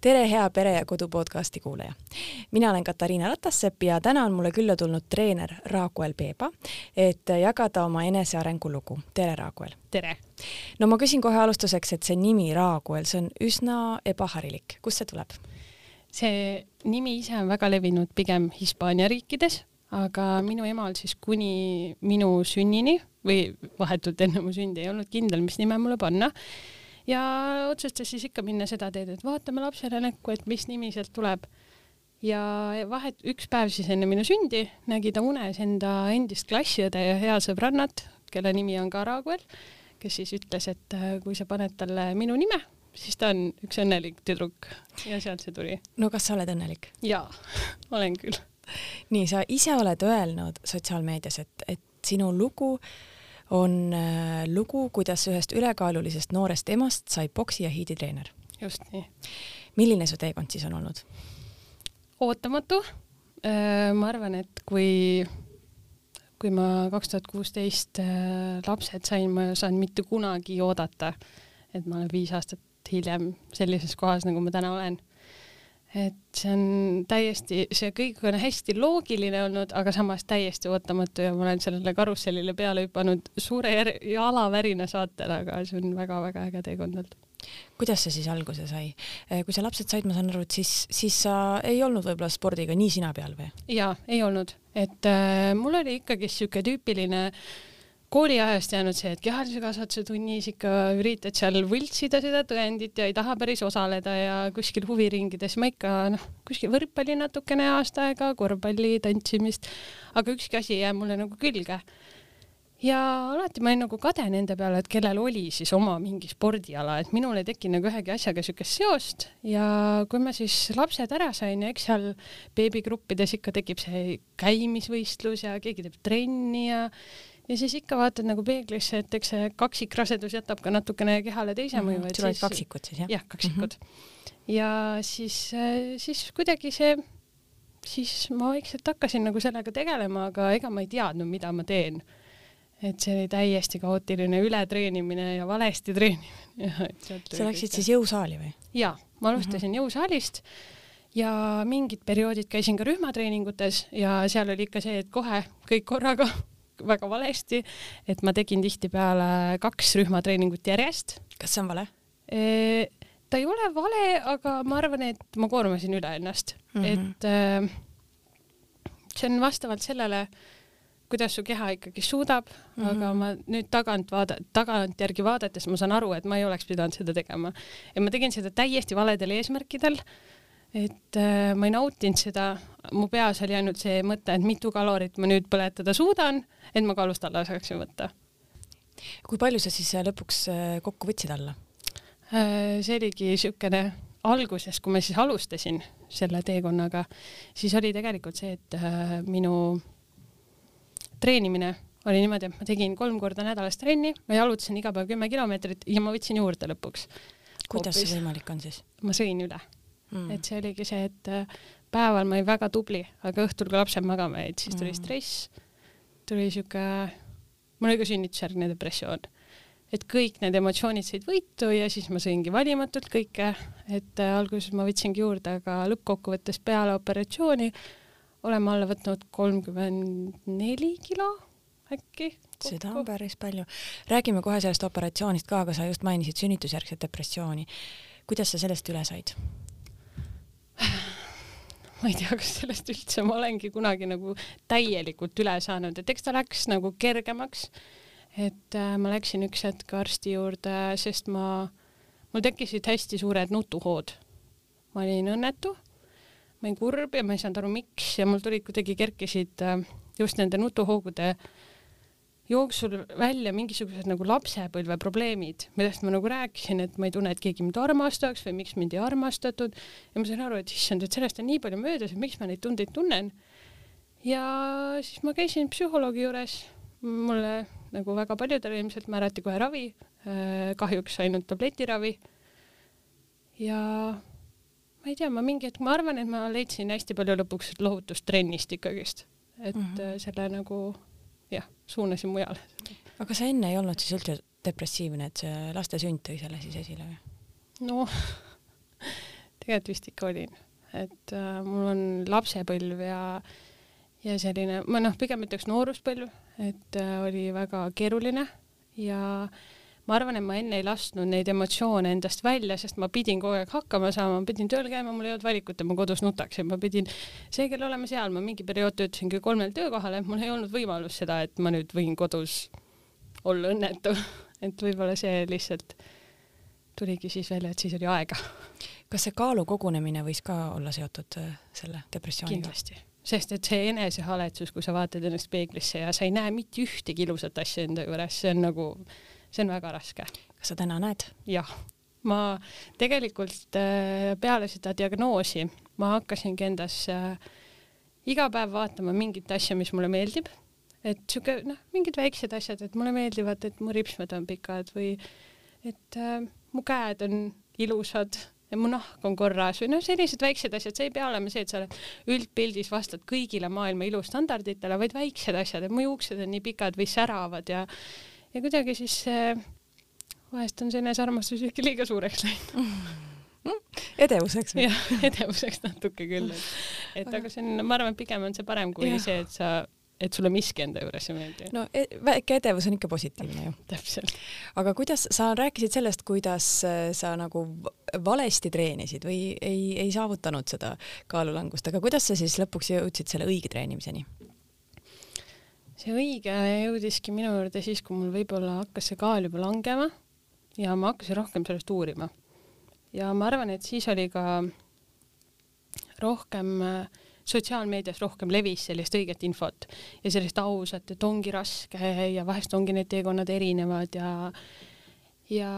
tere, hea Pere ja Kodu podcasti kuulaja. mina olen Katariina Ratassepp ja täna on mulle külla tulnud treener Raakuel Peeba, et jagada oma enesearengu lugu. tere, Raakuel! tere! no ma küsin kohe alustuseks, et see nimi Raakuel, see on üsna ebaharilik, kust see tuleb? see nimi ise on väga levinud pigem Hispaania riikides, aga minu emal siis kuni minu sünnini või vahetult enne mu sündi ei olnud kindel, mis nime mulle panna ja otsustas siis ikka minna seda teed, et vaatame lapsele näkku, et mis nimi sealt tuleb. ja vahet, üks päev siis enne minu sündi nägi ta unes enda endist klassiõde ja head sõbrannat, kelle nimi on ka Raguel, kes siis ütles, et äh, kui sa paned talle minu nime, siis ta on üks õnnelik tüdruk ja sealt see tuli. no kas sa oled õnnelik? jaa, olen küll. nii, sa ise oled öelnud sotsiaalmeedias, et, et sinu lugu äh, on äh, lugu, kuidas ühest ülekaalulisest noorest emast sai poksi ja hiiditreener. just nii. milline su teekond siis on olnud? ootamatu. Äh, ma arvan, et kui, kui ma kaks tuhat kuusteist äh, lapsed sain, ma ei osanud mitte kunagi oodata, et ma olen viis aastat hiljem sellises kohas, nagu ma täna olen et see on täiesti, see kõik on hästi loogiline olnud, aga samas täiesti ootamatu ja ma olen sellele karussellile peale hüpanud suure jalavärina saatel, aga see on väga-väga äge teekond olnud. kuidas see siis alguse sai? Eh, kui sa lapsed said, ma saan aru, et siis, siis sa ei olnud võib-olla spordiga nii sina peal või? jaa, ei olnud, et äh, mul oli ikkagi siuke tüüpiline äh, kooliajast jäänud see, et kehalise kasvatuse tunnis ikka üritad seal võltsida seda tõendit ja ei taha päris osaleda ja kuskil huviringides ma ikka noh, kuskil võrkpalli natukene aasta aega, korvpalli, tantsimist, aga ükski asi ei jää mulle nagu külge. ja alati ma olin nagu kade nende peale, et kellel oli siis oma mingi spordiala, et minul ei tekkinud nagu ühegi asjaga siukest seost ja kui ma siis lapsed ära sain ja eks seal beebigruppides ikka tekib see käimisvõistlus ja keegi teeb trenni ja ja siis ikka vaatad nagu peeglisse, et eks see kaksikrasedus jätab ka natukene kehale teise mõju mm,. sul olid kaksikud siis jah? jah, kaksikud mm. -hmm. ja siis, siis kuidagi see, siis ma vaikselt hakkasin nagu sellega tegelema, aga ega ma ei teadnud, mida ma teen. et see oli täiesti kaootiline ületreenimine ja valesti treenimine. sa läksid siis jõusaali või? jaa, ma alustasin mm -hmm. jõusaalist ja mingid perioodid käisin ka rühmatreeningutes ja seal oli ikka see, et kohe kõik korraga väga valesti, et ma tegin tihtipeale kaks rühmatreeningut järjest. kas see on vale? ta ei ole vale, aga ma arvan, et ma koormasin üle ennast mm, -hmm. et äh, see on vastavalt sellele, kuidas su keha ikkagi suudab mm, -hmm. aga ma nüüd tagant vaada-, tagantjärgi vaadates ma saan aru, et ma ei oleks pidanud seda tegema. ja ma tegin seda täiesti valedel eesmärkidel et äh, ma ei nautinud seda, mu peas oli ainult see mõte, et mitu kalorit ma nüüd põletada suudan, et ma kaalust alla saaksin võtta. kui palju sa siis äh, lõpuks äh, kokku võtsid alla äh,? see oligi niisugune alguses, kui ma siis alustasin selle teekonnaga, siis oli tegelikult see, et äh, minu treenimine oli niimoodi, et ma tegin kolm korda nädalas trenni, ma jalutasin iga päev kümme kilomeetrit ja ma võtsin juurde lõpuks. kuidas Hoopis. see võimalik on siis? ma sõin üle mm.. et see oligi see, et äh, päeval ma olin väga tubli, aga õhtul, kui lapsed magama jäid, siis tuli mm. stress, tuli sihuke, mul oli ka sünnitusjärgne depressioon. et kõik need emotsioonid said võitu ja siis ma sõingi valimatult kõike, et äh, alguses ma võtsingi juurde, aga lõppkokkuvõttes peale operatsiooni oleme alla võtnud kolmkümmend neli kilo äkki. seda on päris palju. räägime kohe sellest operatsioonist ka, aga sa just mainisid sünnitusjärgset depressiooni. kuidas sa sellest üle said? ma ei tea, kas sellest üldse ma olengi kunagi nagu täielikult üle saanud, et eks ta läks nagu kergemaks. et äh, ma läksin üks hetk arsti juurde, sest ma, mul tekkisid hästi suured nutuhood. ma olin õnnetu, ma olin kurb ja ma ei saanud aru, miks ja mul tulid kuidagi kerkisid äh, just nende nutuhoogude äh, jooksul välja mingisugused nagu lapsepõlve probleemid, millest ma nagu rääkisin, et ma ei tunne, et keegi mind armastaks või miks mind ei armastatud ja ma sain aru, et issand, et sellest on nii palju möödas, et miks ma neid tundeid tunnen. ja siis ma käisin psühholoogi juures, mulle nagu väga paljudele ilmselt määrati kohe ravi, äh, kahjuks ainult tabletiravi. ja ma ei tea, ma mingi hetk, ma arvan, et ma leidsin hästi palju lõpuks lohutust trennist ikkagist, et mm -hmm. selle nagu jah, suunasin mujale. aga sa enne ei olnud siis üldse depressiivne, et see laste sünd tõi selle siis esile või? noh, tegelikult vist ikka olin, et äh, mul on lapsepõlv ja ja selline, ma noh, pigem ütleks nooruspõlv, et äh, oli väga keeruline ja ma arvan, et ma enne ei lasknud neid emotsioone endast välja, sest ma pidin kogu aeg hakkama saama, ma pidin tööl käima, mul ei olnud valikut, et ma kodus nutaksin, ma pidin seega olema seal, ma mingi periood töötasingi kolmel töökohal, et mul ei olnud võimalust seda, et ma nüüd võin kodus olla õnnetu, et võib-olla see lihtsalt tuligi siis välja, et siis oli aega. kas see kaalu kogunemine võis ka olla seotud äh, selle depressiooniga? kindlasti, sest et see enesehaletsus, kui sa vaatad ennast peeglisse ja sa ei näe mitte ühtegi ilusat asja enda juures, see on nagu, see on väga raske. kas sa täna näed? jah, ma tegelikult äh, peale seda diagnoosi ma hakkasingi endas äh, iga päev vaatama mingit asja, mis mulle meeldib, et sihuke noh, mingid väiksed asjad, et mulle meeldivad, et mu ripsmed on pikad või et äh, mu käed on ilusad ja mu nahk on korras või noh, sellised väiksed asjad, see ei pea olema see, et sa oled üldpildis vastad kõigile maailma ilustandarditele, vaid väiksed asjad, et mu juuksed on nii pikad või säravad ja ja kuidagi siis äh, vahest on see enesearmastus ikka liiga suureks läinud edevuseks või? jah, edevuseks natuke küll, et et aga see on, ma arvan, pigem on see parem kui ja. see, et sa et sulle miski enda juures ei meeldi. no e väike edevus on ikka positiivne ju. täpselt. aga kuidas, sa rääkisid sellest, kuidas äh, sa nagu valesti treenisid või ei, ei saavutanud seda kaalulangust, aga kuidas sa siis lõpuks jõudsid selle õige treenimiseni? See õige jõudiski minu juurde siis, kui mul võib-olla hakkas see kaal juba langema ja ma hakkasin rohkem sellest uurima. ja ma arvan, et siis oli ka rohkem sotsiaalmeedias rohkem levis sellist õiget infot ja sellist ausat, et ongi raske ja vahest ongi need teekonnad erinevad ja, ja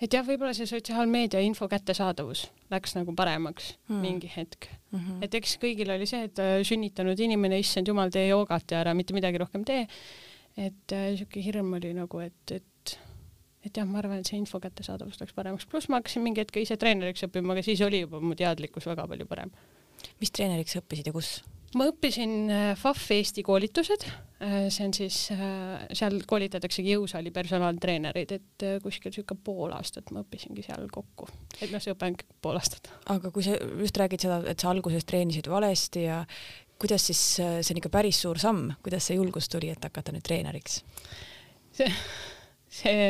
et jah, võib-olla see sotsiaalmeedia info kättesaadavus läks nagu paremaks mm. mingi hetk mm. -hmm. et eks kõigil oli see, et äh, sünnitanud inimene, issand jumal, tee joogat ja ära mitte midagi rohkem tee. et äh, siuke hirm oli nagu, et, et et jah, ma arvan, et see info kättesaadavus läks paremaks, pluss ma hakkasin mingi hetk ise treeneriks õppima, aga siis oli juba mu teadlikkus väga palju parem mis treeneriks õppisid ja kus? Ma õppisin äh, FAF Eesti koolitused, äh, see on siis, äh, seal koolitataksegi jõusaali personaaltreenereid, et kuskil sihuke pool aastat ma õppisingi seal kokku, et noh, see õpe on pool aastat. aga kui sa just räägid seda, et sa alguses treenisid valesti ja kuidas siis, see on ikka päris suur samm, kuidas see julgus tuli, et hakata nüüd treeneriks? see, see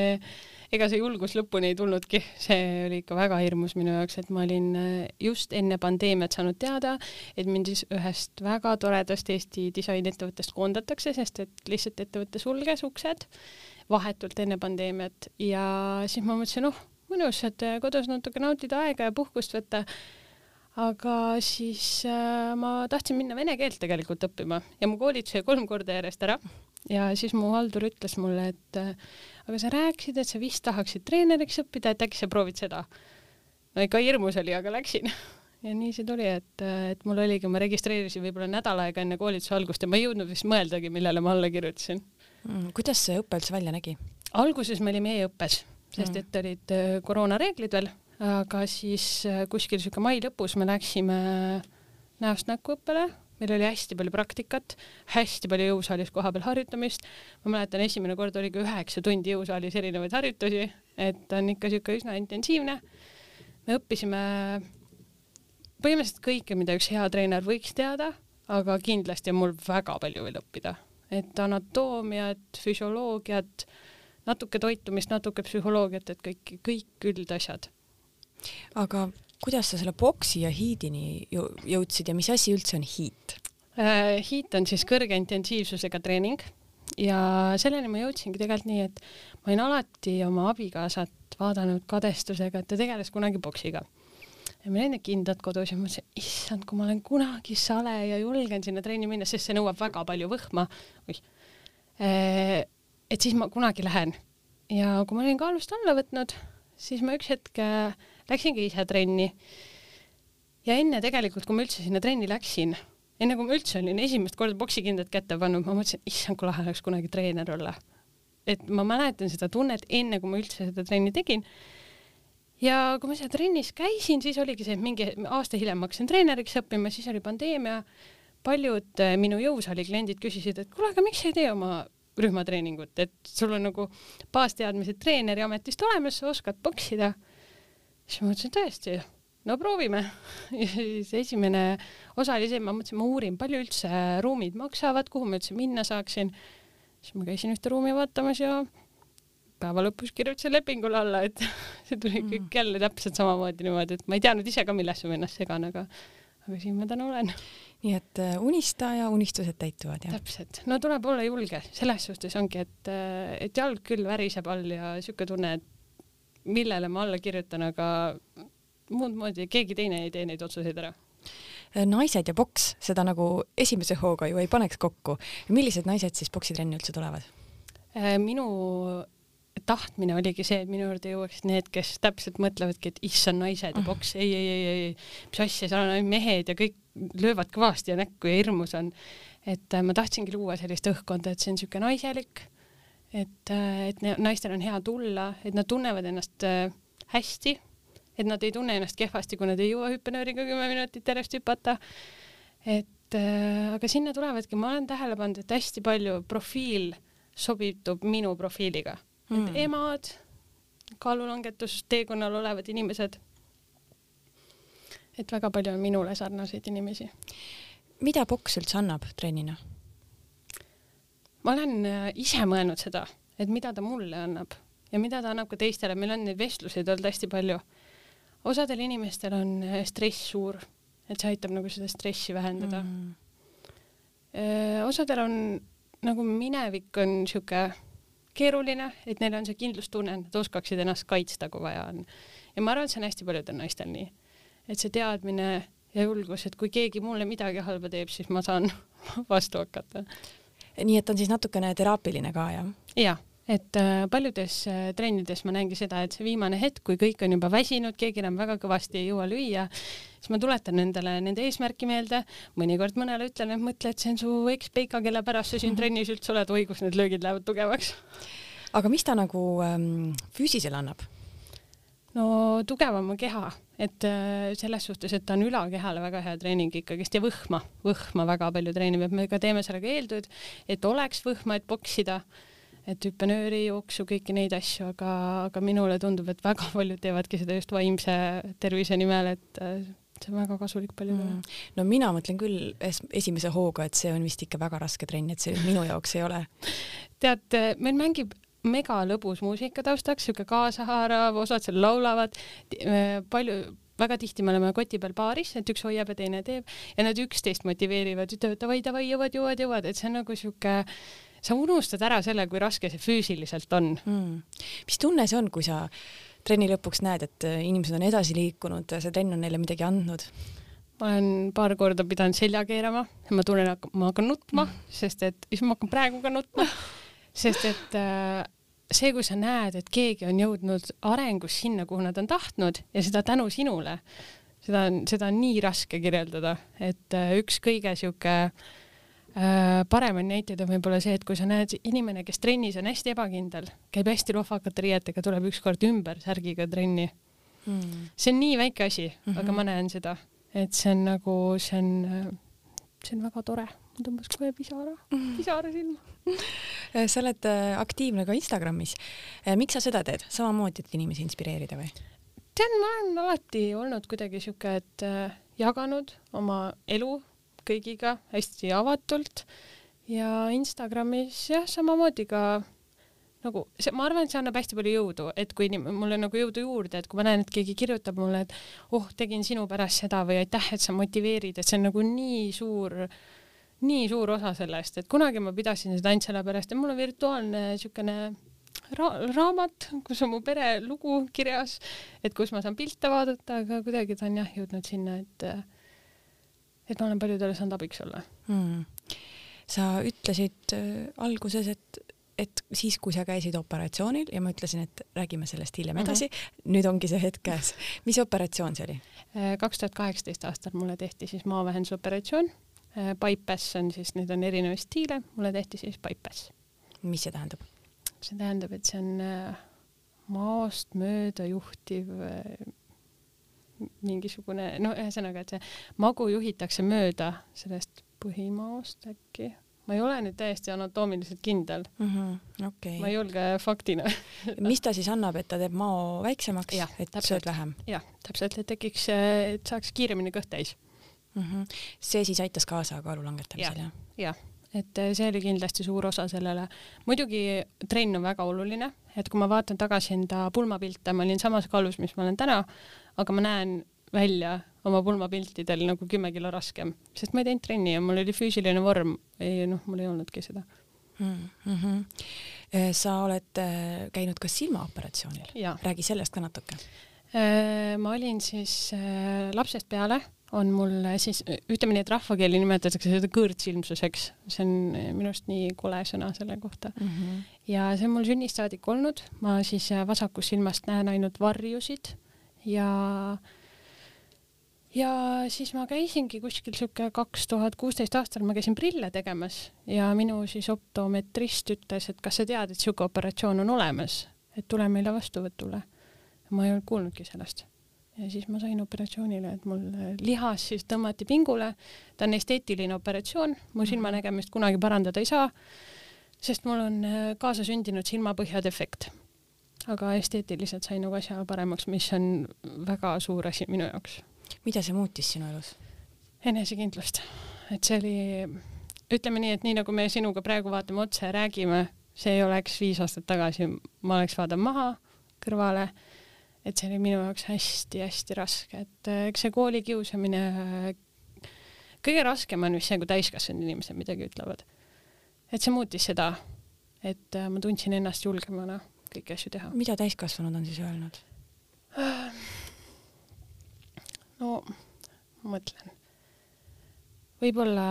ega see julgus lõpuni ei tulnudki, see oli ikka väga hirmus minu jaoks, et ma olin äh, just enne pandeemiat saanud teada, et mind siis ühest väga toredast Eesti disainiettevõttest koondatakse, sest et lihtsalt ettevõte sulges uksed vahetult enne pandeemiat. Ja siis ma mõtlesin, oh, mõnus, et äh, kodus natuke nautida aega ja puhkust võtta. Aga siis äh, ma tahtsin minna vene keelt tegelikult õppima ja mu koolitus jäi kolm korda järjest ära ja siis mu haldur ütles mulle, et äh, aga sa rääkisid, et sa vist tahaksid treeneriks õppida, et äkki sa proovid seda. no ikka hirmus oli, aga läksin ja nii see tuli, et, et mul oligi, ma registreerisin võib-olla nädal aega enne koolituse algust ja ma ei jõudnud vist mõeldagi, millele ma alla kirjutasin mm,. kuidas see õpe üldse välja nägi? alguses me olime e-õppes, sest mm. et olid äh, koroonareeglid veel, aga siis äh, kuskil siuke mai lõpus me läksime näost näkku õppele meil oli hästi palju praktikat, hästi palju jõusaalis kohapeal harjutamist. ma mäletan, esimene kord oligi üheksa tundi jõusaalis erinevaid harjutusi, et on ikka siuke üsna intensiivne. me õppisime põhimõtteliselt kõike, mida üks hea treener võiks teada, aga kindlasti on mul väga palju veel õppida, et anatoomiat, füsioloogiat, natuke toitumist, natuke psühholoogiat, et kõik, kõik üldasjad. aga kuidas sa selle boksi ja hiidini jõudsid ja mis asi üldse on hiit? Hiit äh, on siis kõrge intensiivsusega treening ja selleni ma jõudsingi tegelikult nii, et ma olin alati oma abikaasat vaadanud kadestusega, et ta tegeles kunagi boksiga. ja meil olid need kindad kodus ja ma mõtlesin, issand, kui ma olen kunagi sale ja julgen sinna trenni minna, sest see nõuab väga palju võhma. Äh, et siis ma kunagi lähen ja kui ma olin kaalust alla võtnud, siis ma üks hetk äh, läksingi ise trenni. ja enne tegelikult, kui ma üldse sinna trenni läksin, enne kui ma üldse olin esimest korda poksikindad kätte pannud, ma mõtlesin, issand, kui lahe oleks kunagi treener olla. et ma mäletan seda tunnet enne, kui ma üldse seda trenni tegin. ja kui ma seal trennis käisin, siis oligi see, et mingi aasta hiljem ma hakkasin treeneriks õppima, siis oli pandeemia. paljud äh, minu jõusaali kliendid küsisid, et kuule, aga miks sa ei tee oma rühmatreeningut, et sul on nagu baasteadmised treeneri ametist olemas, sa oskad poksida siis ma mõtlesin tõesti, no proovime. ja siis esimene osa oli see, ma mõtlesin, ma uurin, palju üldse ruumid maksavad, kuhu ma üldse minna saaksin. siis ma käisin ühte ruumi vaatamas ja päeva lõpus kirjutasin lepingule alla, et see tuli mm. kõik jälle täpselt samamoodi niimoodi, et ma ei teadnud ise ka, millesse ma ennast segan, aga, aga siin ma täna olen. nii et äh, unista ja unistused täituvad, jah? täpselt, no tuleb olla julge, selles suhtes ongi, et, äh, et jalg küll väriseb all ja sihuke tunne, et millele ma alla kirjutan, aga muud moodi keegi teine ei tee neid otsuseid ära äh, naised ja poks, seda nagu esimese hooga ju ei paneks kokku. millised naised siis poksitrenni üldse tulevad? minu tahtmine oligi see, et minu juurde jõuaksid need, kes täpselt mõtlevadki, et issand, naised ja poks, ei, ei, ei, ei, mis asja, seal on ainult mehed ja kõik löövad kõvasti ja näkku ja hirmus on. et äh, ma tahtsingi luua sellist õhkkonda, et see on niisugune naiselik, et, äh, et naistel on hea tulla, et nad tunnevad ennast äh, hästi, et nad ei tunne ennast kehvasti, kui nad ei jõua hüppenööriga kümme minutit järjest hüpata. et aga sinna tulevadki, ma olen tähele pannud, et hästi palju profiil sobitub minu profiiliga mm., et emad, kaalulangetusteekonnal olevad inimesed. et väga palju on minule sarnaseid inimesi. mida poks üldse annab trennina? Ma olen äh, ise mõelnud seda, et mida ta mulle annab ja mida ta annab ka teistele, meil on neid vestluseid olnud hästi palju. osadel inimestel on äh, stress suur, et see aitab nagu seda stressi vähendada mm.. Äh, osadel on nagu minevik on sihuke keeruline, et neil on see kindlustunne, et nad oskaksid ennast kaitsta, kui vaja on. ja ma arvan, et see on hästi paljudel naistel nii. et see teadmine ja julgus, et kui keegi mulle midagi halba teeb, siis ma saan vastu hakata. Nii et on siis natukene teraapiline ka, jah? jah et äh, paljudes äh, trennides ma näengi seda, et see viimane hetk, kui kõik on juba väsinud, keegi enam väga kõvasti ei jõua lüüa, siis ma tuletan nendele nende eesmärki meelde, mõnikord mõnele ütlen, et mõtle, et see on su ekspeika, kelle pärast sa siin mhm. trennis üldse oled, oi kus need löögid lähevad tugevaks. aga mis ta nagu ähm, füüsisele annab? No tugevama keha, et äh, selles suhtes, et ta on ülakehale väga hea treening ikkagist ja võhma, võhma väga palju treenib, et me ka teeme sellega eeltööd, et oleks võhma, et poksida et hüppenööri, jooksu, kõiki neid asju, aga, aga minule tundub, et väga paljud teevadki seda just vaimse tervise nimel, et äh, see on väga kasulik paljudele mm.. no mina mõtlen küll es esimese hooga, et see on vist ikka väga raske trenn, et see minu jaoks ei ole. tead, meil mängib mega lõbus muusika taustaks, siuke kaasahaarav, osad seal laulavad, äh, palju väga tihti me oleme koti peal baaris, et üks hoiab ja teine teeb ja nad üksteist motiveerivad, ütlevad davai, davai, jõuad, jõuad, jõuad, et see on nagu sihuke sa unustad ära selle, kui raske see füüsiliselt on. Mm.. mis tunne see on, kui sa trenni lõpuks näed, et äh, inimesed on edasi liikunud, see trenn on neile midagi andnud? ma olen paar korda pidanud selja keerama ja ma tunnen, ma hakkan nutma mm., sest et, siis ma hakkan praegu ka nutma, sest et äh, see, kui sa näed, et keegi on jõudnud arengus sinna, kuhu nad on tahtnud ja seda tänu sinule, seda on, seda on nii raske kirjeldada, et äh, üks kõige sihuke äh, Äh, paremaid näiteid on võib-olla see, et kui sa näed inimene, kes trennis on hästi ebakindel, käib hästi lohvakate riietega, tuleb ükskord ümber särgiga trenni. Mm.. see on nii väike asi mm, -hmm. aga ma näen seda, et see on nagu, see on, see on väga tore, mul tõmbas kohe pisara pisara silma sa oled äh, aktiivne ka Instagramis. Äh, miks sa seda teed, samamoodi, et inimesi inspireerida või? tead, ma olen alati olnud kuidagi sihuke, et jaganud oma elu kõigiga hästi avatult ja Instagramis jah, samamoodi ka nagu see, ma arvan, et see annab hästi palju jõudu, et kui mulle nagu jõudu juurde, et kui ma näen, et keegi kirjutab mulle, et oh, tegin sinu pärast seda või aitäh, et sa motiveerid, et see on nagu nii suur, nii suur osa sellest, et kunagi ma pidasin seda ainult sellepärast, et mul on virtuaalne niisugune ra raamat, kus on mu pere lugu kirjas, et kus ma saan pilte vaadata, aga kuidagi ta on jah jõudnud sinna, et et ma olen paljudele saanud abiks olla hmm.. sa ütlesid äh, alguses, et, et siis, kui sa käisid operatsioonil ja ma ütlesin, et räägime sellest hiljem mhm. edasi mm, -hmm. nüüd ongi see hetk käes. mis operatsioon see oli? Äh, kaks tuhat kaheksateist aastal mulle tehti siis maavähendusoperatsioon. Äh, bypass on siis, neid on erinevaid stiile, mulle tehti siis bypass. mis see tähendab? see tähendab, et see on äh, maast mööda juhtiv mingisugune, no ühesõnaga, et see magu juhitakse mööda sellest põhimaast äkki, ma ei ole nüüd täiesti anatoomiliselt kindel mm. -hmm. Okay. ma ei julge faktina mis ta siis annab, et ta teeb mao väiksemaks, et sööd vähem? jah, täpselt, et tekiks, et saaks kiiremini kõht täis mm. -hmm. see siis aitas kaasa kaalu langetamisel ja,, jah? et see oli kindlasti suur osa sellele. muidugi trenn on väga oluline, et kui ma vaatan tagasi enda pulmapilte, ma olin samas kaalus, mis ma olen täna, aga ma näen välja oma pulmapiltidel nagu kümme kilo raskem, sest ma ei teinud trenni ja mul oli füüsiline vorm, ei noh, mul ei olnudki seda mm. -hmm. sa oled äh, käinud ka silmaoperatsioonil, räägi sellest ka natuke. Ma olin siis lapsest peale on mul siis, ütleme nii, et rahvakeeli nimetatakse seda kõõrtsilmsuseks, see on minu arust nii kole sõna selle kohta mm. -hmm. ja see on mul sünnist saadik olnud, ma siis vasakust silmast näen ainult varjusid ja ja siis ma käisingi kuskil sihuke kaks tuhat kuusteist aastal ma käisin prille tegemas ja minu siis optometrist ütles, et kas sa tead, et sihuke operatsioon on olemas, et tule meile vastuvõtule. ma ei olnud kuulnudki sellest. Ja siis ma sain operatsioonile, et mul lihas siis tõmmati pingule. ta on esteetiline operatsioon, mu silmanägemist kunagi parandada ei saa, sest mul on äh, kaasasündinud silmapõhja defekt. aga esteetiliselt sai nagu asja paremaks, mis on väga suur asi minu jaoks mida see muutis sinu elus? enesekindlust, et see oli, ütleme nii, et nii nagu me sinuga praegu vaatame otsa ja räägime, see ei oleks viis aastat tagasi, ma oleks vaadanud maha kõrvale, et see oli minu jaoks hästi-hästi raske, et äh, eks see koolikiusamine, äh, kõige raskem on vist see, kui täiskasvanud inimesed midagi ütlevad. et see muutis seda, et äh, ma tundsin ennast julgemana kõiki asju teha. mida täiskasvanud on siis öelnud? no ma mõtlen, võib-olla,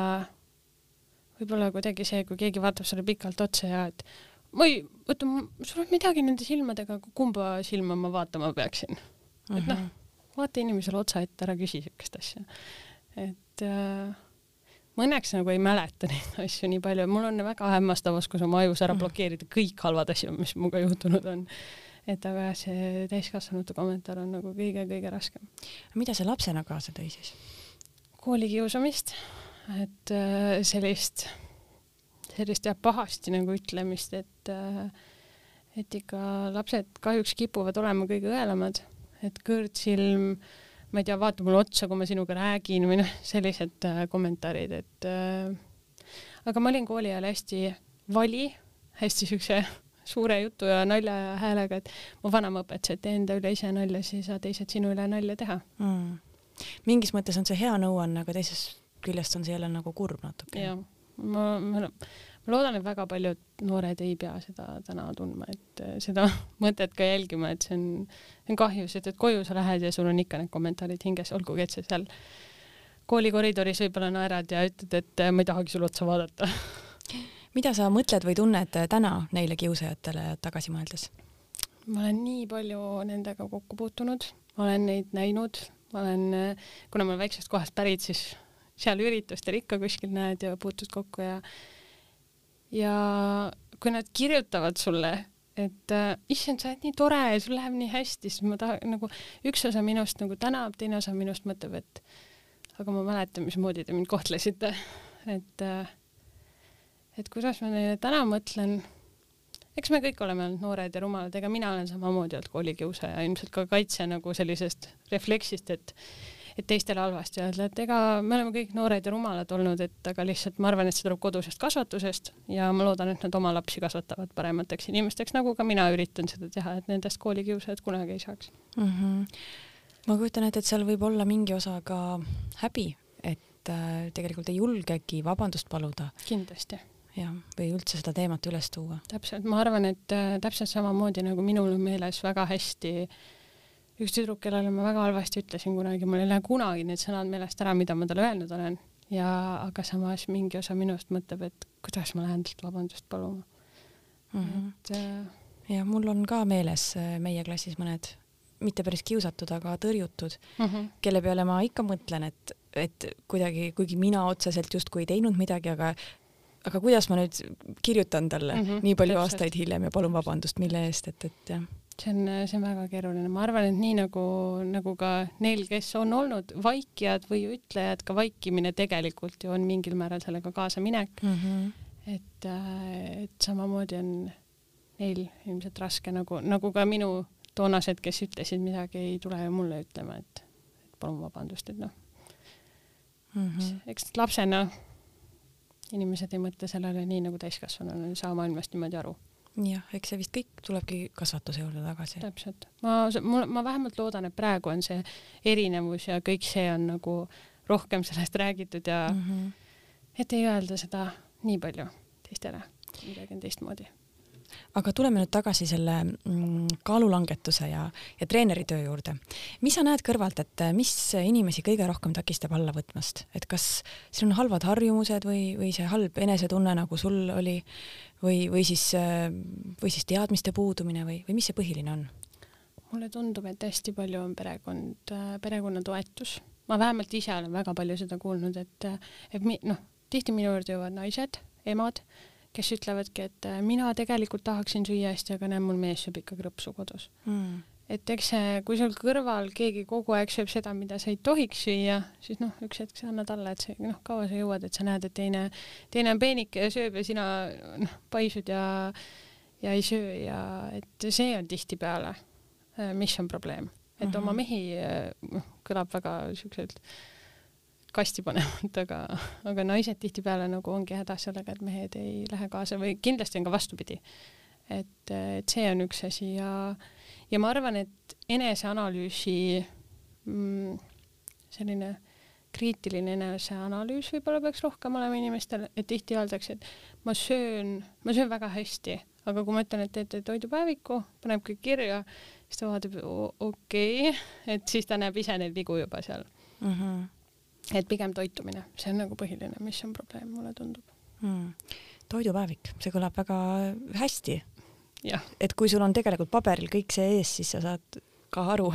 võib-olla kuidagi see, kui keegi vaatab sulle pikalt otsa ja et ma ei, oota, sul on midagi nende silmadega, kumba silma ma vaatama peaksin uh. -huh. et noh, mhm. vaata inimesele otsa ette, ära küsi siukest asja. et äh, ma õnneks nagu ei mäleta neid asju nii palju, mul on väga hämmastav oskus oma ajus ära mhm. blokeerida kõik halvad asjad, mis minuga juhtunud on et aga see täiskasvanute kommentaar on nagu kõige-kõige raskem. mida see lapsena kaasa tõi siis? koolikiusamist, et äh, sellist, sellist jah pahasti nagu ütlemist, et äh, et ikka lapsed kahjuks kipuvad olema kõige õelamad, et kõrtsilm, ma ei tea, vaata mulle otsa, kui ma sinuga räägin või noh, sellised äh, kommentaarid, et aga ma olin kooli ajal hästi vali, hästi siukse suure jutu ja nalja ja häälega, et mu vanaema õpetas, et tee enda üle ise nalja, siis ei saa teised sinu üle nalja teha. Mm.. mingis mõttes on see hea nõuanne, aga teisest küljest on see jälle nagu kurb natuke. Ma, ma, ma loodan, et väga paljud noored ei pea seda täna tundma, et äh, seda mõtet ka jälgima, et see on, see on kahju, sest et koju sa lähed ja sul on ikka need kommentaarid hinges, olgugi et sa seal kooli koridoris võib-olla naerad ja ütled, et äh, ma ei tahagi sulle otsa vaadata mida sa mõtled või tunned täna neile kiusajatele tagasi mõeldes? ma olen nii palju nendega kokku puutunud, ma olen neid näinud, ma olen, kuna ma olen väiksest kohast pärit, siis seal üritustel ikka kuskil näed ja puutud kokku ja ja kui nad kirjutavad sulle, et äh, issand, sa oled nii tore ja sul läheb nii hästi, siis ma tahan nagu üks osa minust nagu tänab, teine osa minust mõtleb, et aga ma mäletan, mismoodi te mind kohtlesite, et äh, et kuidas ma neile täna mõtlen, eks me kõik oleme olnud noored ja rumalad, ega mina olen samamoodi olnud koolikiusaja, ilmselt ka kaitse nagu sellisest refleksist, et et teistele halvasti öelda, et ega me oleme kõik noored ja rumalad olnud, et aga lihtsalt ma arvan, et see tuleb kodusest kasvatusest ja ma loodan, et nad oma lapsi kasvatavad paremateks inimesteks, nagu ka mina üritan seda teha, et nendest koolikiusajad kunagi ei saaks mm. -hmm. ma kujutan ette, et seal võib olla mingi osa ka häbi, et äh, tegelikult ei julgegi vabandust paluda. kindlasti jah, või üldse seda teemat üles tuua. täpselt, ma arvan, et äh, täpselt samamoodi nagu minul on meeles väga hästi üks tüdruk, kellele ma väga halvasti ütlesin kunagi, mul ei lähe kunagi need sõnad meelest ära, mida ma talle öelnud olen ja aga samas mingi osa minust mõtleb, et kuidas ma lähen talt vabandust paluma mm. -hmm. et äh, ja mul on ka meeles äh, meie klassis mõned mitte päris kiusatud, aga tõrjutud mm, -hmm. kelle peale ma ikka mõtlen, et, et kuidagi, kuigi mina otseselt justkui ei teinud midagi, aga aga kuidas ma nüüd kirjutan talle mm -hmm, nii palju täpselt. aastaid hiljem ja palun vabandust, mille eest, et, et jah see on, see on väga keeruline, ma arvan, et nii nagu, nagu ka neil, kes on olnud vaikijad või ütlejad, ka vaikimine tegelikult ju on mingil määral sellega kaasaminek mm. -hmm. et, äh, et samamoodi on neil ilmselt raske nagu, nagu ka minu toonased, kes ütlesid midagi, ei tule ju mulle ütlema, et, et palun vabandust, et noh mm -hmm., eks lapsena inimesed ei mõtle sellele nii nagu täiskasvanuna, ei saa maailmast niimoodi aru. Jah, eks see vist kõik tulebki kasvatuse juurde tagasi. täpselt, ma, mul, ma vähemalt loodan, et praegu on see erinevus ja kõik see on nagu rohkem sellest räägitud ja mm -hmm. et ei öelda seda nii palju teistele, midagi on teistmoodi aga tuleme nüüd tagasi selle mm, kaalulangetuse ja, ja treeneri töö juurde. mis sa näed kõrvalt, et mis inimesi kõige rohkem takistab alla võtmast, et kas sul on halvad harjumused või, või see halb enesetunne, nagu sul oli, või, või siis, või siis teadmiste puudumine või, või mis see põhiline on? mulle tundub, et hästi palju on perekond, perekonna toetus. ma vähemalt ise olen väga palju seda kuulnud, et, et mi, noh, tihti minu juurde jõuavad naised, emad kes ütlevadki, et äh, mina tegelikult tahaksin süüa hästi, aga näe, mul mees sööb ikka krõpsu kodus. Mm.. et eks see, kui sul kõrval keegi kogu aeg sööb seda, mida sa ei tohiks süüa, siis noh, üks hetk sa annad alla, et see noh, kaua sa jõuad, et sa näed, et teine, teine on peenike ja sööb ja sina noh, paisud ja ja ei söö ja et see on tihtipeale, äh, mis on probleem, et mm -hmm. oma mehi äh, noh, kõlab väga siukselt kasti panevad, aga, aga naised tihtipeale nagu ongi hädas sellega, et mehed ei lähe kaasa või kindlasti on ka vastupidi. et, et see on üks asi ja, ja ma arvan, et eneseanalüüsi mm, selline kriitiline eneseanalüüs võib-olla peaks rohkem olema inimestel, et tihti öeldakse, et ma söön, ma söön väga hästi, aga kui ma ütlen, et teete toidupäeviku, paneb kõik kirja, siis ta vaatab, okei okay,, et siis ta näeb ise neid vigu juba seal mm. -hmm et pigem toitumine, see on nagu põhiline, mis on probleem, mulle tundub hmm.. toidupäevik, see kõlab väga hästi. et kui sul on tegelikult paberil kõik see ees, siis sa saad ka aru.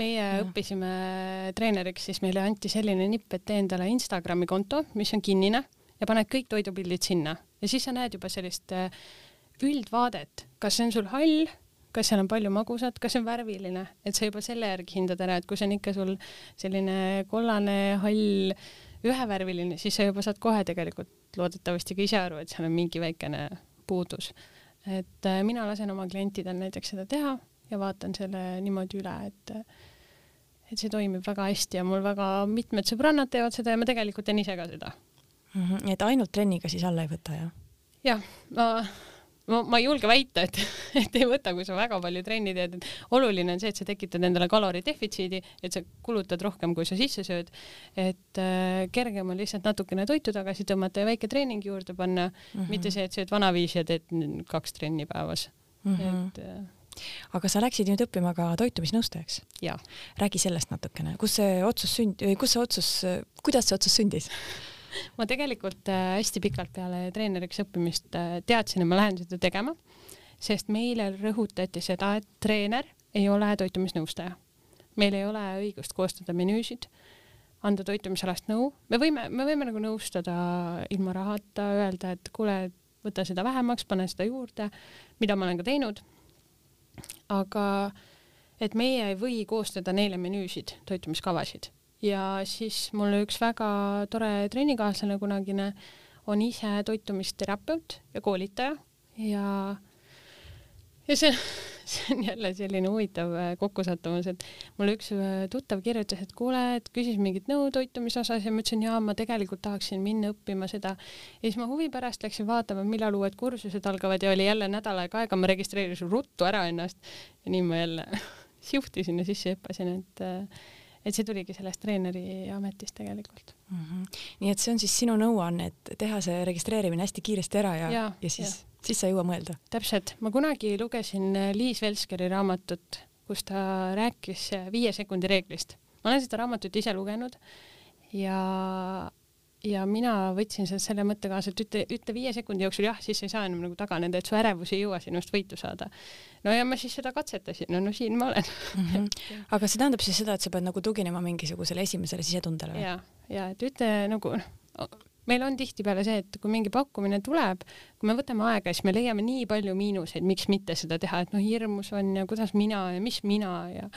meie ja. õppisime treeneriks, siis meile anti selline nipp, et tee endale Instagrami konto, mis on kinnine ja paned kõik toidupildid sinna ja siis sa näed juba sellist äh, üldvaadet, kas see on sul hall kas seal on palju magusat, kas see on värviline, et sa juba selle järgi hindad ära, et kui see on ikka sul selline kollane, hall, ühevärviline, siis sa juba saad kohe tegelikult loodetavasti ka ise aru, et seal on mingi väikene puudus. et äh, mina lasen oma klientidel näiteks seda teha ja vaatan selle niimoodi üle, et et see toimib väga hästi ja mul väga mitmed sõbrannad teevad seda ja ma tegelikult teen ise ka seda mm. -hmm. et ainult trenniga siis alla ei võta, jah? jah, ma ma, ma ei julge väita, et, et ei võta, kui sa väga palju trenni teed, et oluline on see, et sa tekitad endale kaloridefitsiidi, et sa kulutad rohkem, kui sa sisse sööd. et äh, kergem on lihtsalt natukene toitu tagasi tõmmata ja väike treening juurde panna mm, -hmm. mitte see, et sööd vanaviisi ja teed kaks trenni päevas mm. -hmm. et äh, aga sa läksid nüüd õppima ka toitumisnõustajaks? räägi sellest natukene, kus see otsus sünd-, kus see otsus, kuidas see otsus sündis ma tegelikult äh, hästi pikalt peale treeneriks õppimist äh, teadsin, et ma lähen seda tegema, sest meile rõhutati seda, et treener ei ole toitumisnõustaja. meil ei ole õigust koostada menüüsid, anda toitumisalast nõu, me võime, me võime nagu nõustada ilma rahata, öelda, et kuule, võta seda vähemaks, pane seda juurde, mida ma olen ka teinud. aga et meie ei või koostada neile menüüsid, toitumiskavasid ja siis mul üks väga tore trennikaaslane kunagine on ise toitumisterapeut ja koolitaja ja ja see, see on jälle selline huvitav äh, kokkusattumus, et mulle üks äh, tuttav kirjutas, et kuule, et küsis mingit nõu toitumise osas ja ma ütlesin, jaa, ma tegelikult tahaksin minna õppima seda. ja siis ma huvi pärast läksin vaatama, millal uued kursused algavad ja oli jälle nädal aega aega, ma registreerisin ruttu ära ennast ja nii ma jälle sihvtisin ja sisse hüppasin, et äh, et see tuligi sellest treeneri ametist tegelikult mm. -hmm. nii et see on siis sinu nõuanne, et teha see registreerimine hästi kiiresti ära ja, ja, ja siis, siis sa ei jõua mõelda? täpselt, ma kunagi lugesin äh, Liis Velskeri raamatut, kus ta rääkis äh, viie sekundi reeglist. ma olen seda raamatut ise lugenud ja ja mina võtsin selle mõtte kaasa, et ütle, ütle viie sekundi jooksul jah, siis ei saa enam nagu taganeda, et su ärevus ei jõua sinust võitu saada. no ja ma siis seda katsetasin, no, no siin ma olen mm. -hmm. aga see tähendab siis seda, et sa pead nagu tuginema mingisugusele esimesele sisetundele või? ja, ja et ütle nagu noh, meil on tihtipeale see, et kui mingi pakkumine tuleb, kui me võtame aega, siis me leiame nii palju miinuseid, miks mitte seda teha, et noh, hirmus on ja kuidas mina ja mis mina ja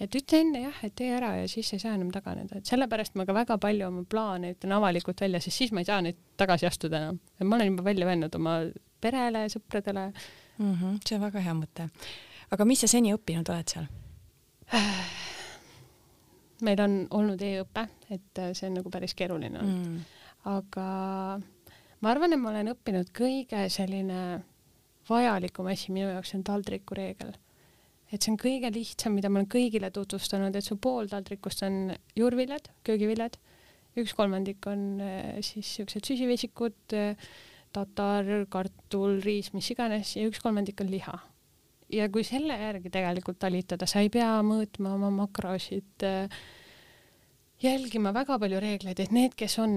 et ütle enne jah, et tee ära ja siis ei saa enam taganeda, et sellepärast ma ka väga palju oma plaane ütlen avalikult välja, sest siis ma ei saa neid tagasi astuda enam. ma olen juba välja öelnud oma perele, sõpradele mm. -hmm, see on väga hea mõte. aga mis sa seni õppinud oled seal? meil on olnud e-õpe, et äh, see on nagu päris keeruline olnud mm., aga ma arvan, et ma olen õppinud kõige selline vajalikum asi minu jaoks on taldriku reegel et see on kõige lihtsam, mida ma olen kõigile tutvustanud, et su pool taldrikust on juurviljad, köögiviljad, üks kolmandik on äh, siis siuksed süsivesikud, äh, tatar, kartul, riis, mis iganes ja üks kolmandik on liha. ja kui selle järgi tegelikult talitada, sa ei pea mõõtma oma makrosid äh, jälgima väga palju reegleid, et need, kes on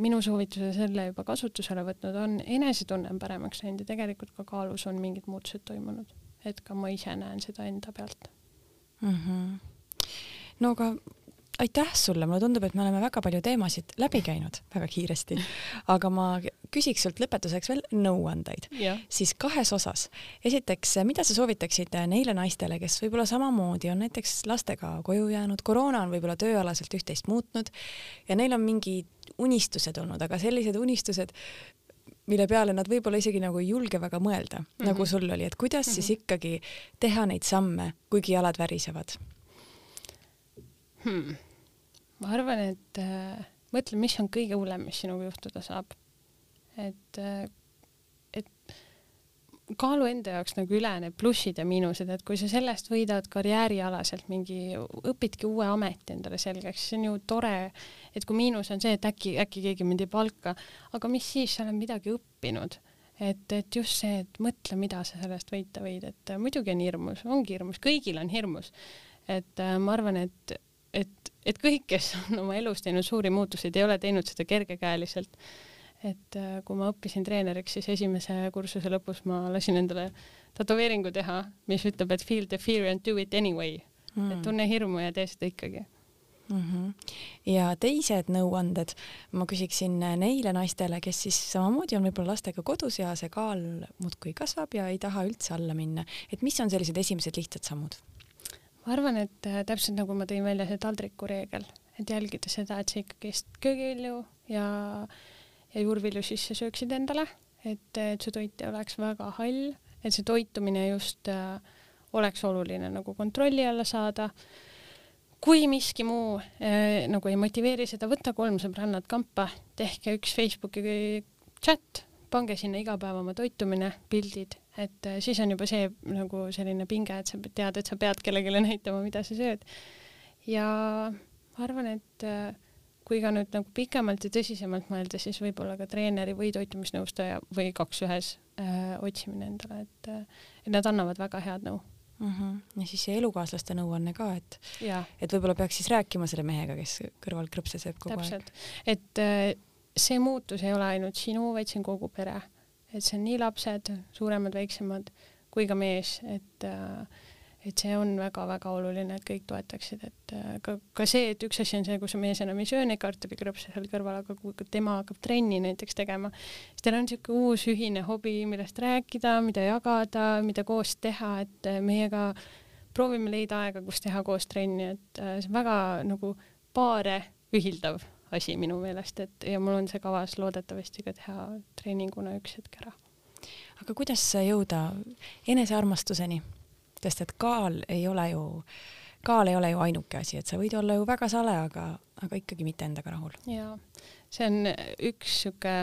minu soovituse selle juba kasutusele võtnud, on enesetunne on paremaks läinud ja tegelikult ka kaalus on mingid muutused toimunud et ka ma ise näen seda enda pealt mm. -hmm. no aga aitäh sulle, mulle tundub, et me oleme väga palju teemasid läbi käinud väga kiiresti, aga ma küsiks sult lõpetuseks veel nõuandeid, siis kahes osas. esiteks, mida sa soovitaksid neile naistele, kes võib-olla samamoodi on näiteks lastega koju jäänud, koroona on võib-olla tööalaselt üht-teist muutnud ja neil on mingid unistused olnud, aga sellised unistused, mille peale nad võib-olla isegi nagu ei julge väga mõelda mm, -hmm. nagu sul oli, et kuidas mm -hmm. siis mhm. ikkagi teha neid samme, kuigi jalad värisevad hmm.? ma arvan, et äh, mõtle, mis on kõige hullem, mis sinuga juhtuda saab. et äh, kaalu enda jaoks nagu üle need plussid ja miinused, et kui sa sellest võidad karjäärialaselt mingi, õpidki uue ameti endale selgeks, see on ju tore, et kui miinus on see, et äkki, äkki keegi mind ei palka, aga mis siis, sa oled midagi õppinud. et, et just see, et mõtle, mida sa sellest võita võid, et muidugi on hirmus, ongi hirmus, kõigil on hirmus. et äh, ma arvan, et, et, et kõik, kes on oma elus teinud suuri muutuseid, ei ole teinud seda kergekäeliselt et äh, kui ma õppisin treeneriks, siis esimese kursuse lõpus ma lasin endale tätoveeringu teha, mis ütleb, et feel the fear and do it anyway mm.. et tunne hirmu ja tee seda ikkagi mm. -hmm. ja teised nõuanded ma küsiksin neile naistele, kes siis samamoodi on võib-olla lastega kodus ja see kaal muudkui kasvab ja ei taha üldse alla minna, et mis on sellised esimesed lihtsad sammud? ma arvan, et äh, täpselt nagu ma tõin välja see taldriku reegel, et jälgida seda, et sa ikkagi köögivilju ja ja juurvilju sisse sööksid endale, et, et su toit ei oleks väga hall, et see toitumine just äh, oleks oluline nagu kontrolli alla saada. kui miski muu äh, nagu ei motiveeri seda, võta kolm sõbrannat kampa, tehke üks Facebooki chat, pange sinna iga päev oma toitumine, pildid, et äh, siis on juba see nagu selline pinge, et sa tead, et sa pead kellelegi näitama, mida sa sööd. ja ma arvan, et äh, kui ka nüüd nagu pikemalt ja tõsisemalt mõelda, siis võib-olla ka treeneri või toitumisnõustaja või kaks ühes äh, otsimine endale, et, äh, et nad annavad väga head nõu mm. -hmm. ja siis see elukaaslaste nõuanne ka, et, et võib-olla peaks siis rääkima selle mehega, kes kõrval krõpse sööb kogu Täpselt. aeg. et äh, see muutus ei ole ainult sinu, vaid see on kogu pere, et see on nii lapsed, suuremad, väiksemad kui ka mees, et äh, et see on väga-väga oluline, et kõik toetaksid, et äh, ka, ka see, et üks asi on see, kus mees enam ei söö neid kartulikrõpse seal kõrval, aga kui tema hakkab trenni näiteks tegema, siis teil on niisugune uus ühine hobi, millest rääkida, mida jagada, mida koos teha, et äh, meiega proovime leida aega, kus teha koos trenni, et äh, see on väga nagu paare ühildav asi minu meelest, et ja mul on see kavas loodetavasti ka teha treeninguna üks hetk ära. aga kuidas jõuda enesearmastuseni? Sest et kaal ei ole ju, kaal ei ole ju ainuke asi, et sa võid olla ju väga sale, aga, aga ikkagi mitte endaga rahul. jaa, see on üks sihuke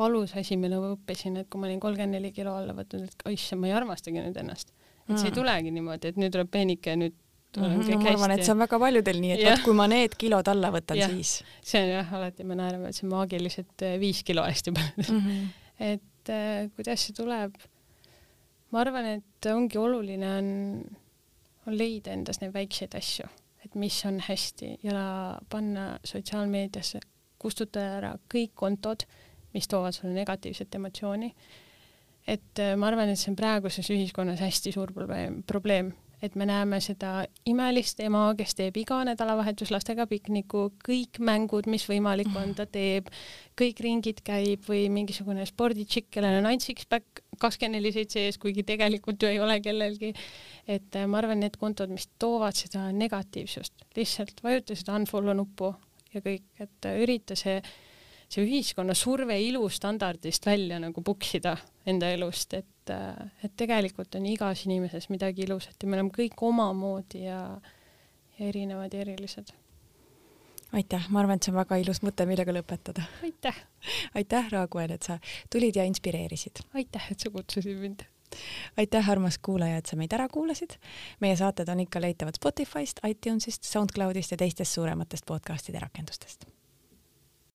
valus asi, mille ma õppisin, et kui ma olin kolmkümmend neli kilo alla võtnud, et issand, ma ei armastagi nüüd ennast. et see ei mm. tulegi niimoodi, et nüüd tuleb peenike, nüüd Mm -hmm, no, ma arvan, et see on väga paljudel nii, et vot kui ma need kilod alla võtan, siis. see on jah, alati me naerame, et see maagilised äh, viis kilo hästi palju mm. -hmm. et äh, kuidas see tuleb ma arvan, et ongi oluline on, on leida endas neid väikseid asju, et mis on hästi ja panna sotsiaalmeediasse, kustutada ära kõik kontod, mis toovad sulle negatiivset emotsiooni. et äh, ma arvan, et see on praeguses ühiskonnas hästi suur probleem, probleem, et me näeme seda imelist ema, kes teeb iga nädalavahetus lastega pikniku, kõik mängud, mis võimalik on, ta teeb, kõik ringid käib või mingisugune sporditšikk, kellel on ainult six-pack, kakskümmend neli seitse ees, kuigi tegelikult ju ei ole kellelgi. et äh, ma arvan, need kontod, mis toovad seda negatiivsust, lihtsalt vajuta seda unfollow nuppu ja kõik, et äh, ürita see, see ühiskonna surve ilustandardist välja nagu puksida enda elust, et, äh, et tegelikult on igas inimeses midagi ilusat ja me oleme kõik omamoodi ja, ja erinevad ja erilised aitäh, ma arvan, et see on väga ilus mõte, millega lõpetada. aitäh! aitäh, Raaguel, et sa tulid ja inspireerisid. aitäh, et sa kutsusid mind! aitäh, armas kuulaja, et sa meid ära kuulasid. meie saated on ikka leitavad Spotify'st, iTunes'ist, SoundCloud'ist ja teistest suurematest podcast'ide rakendustest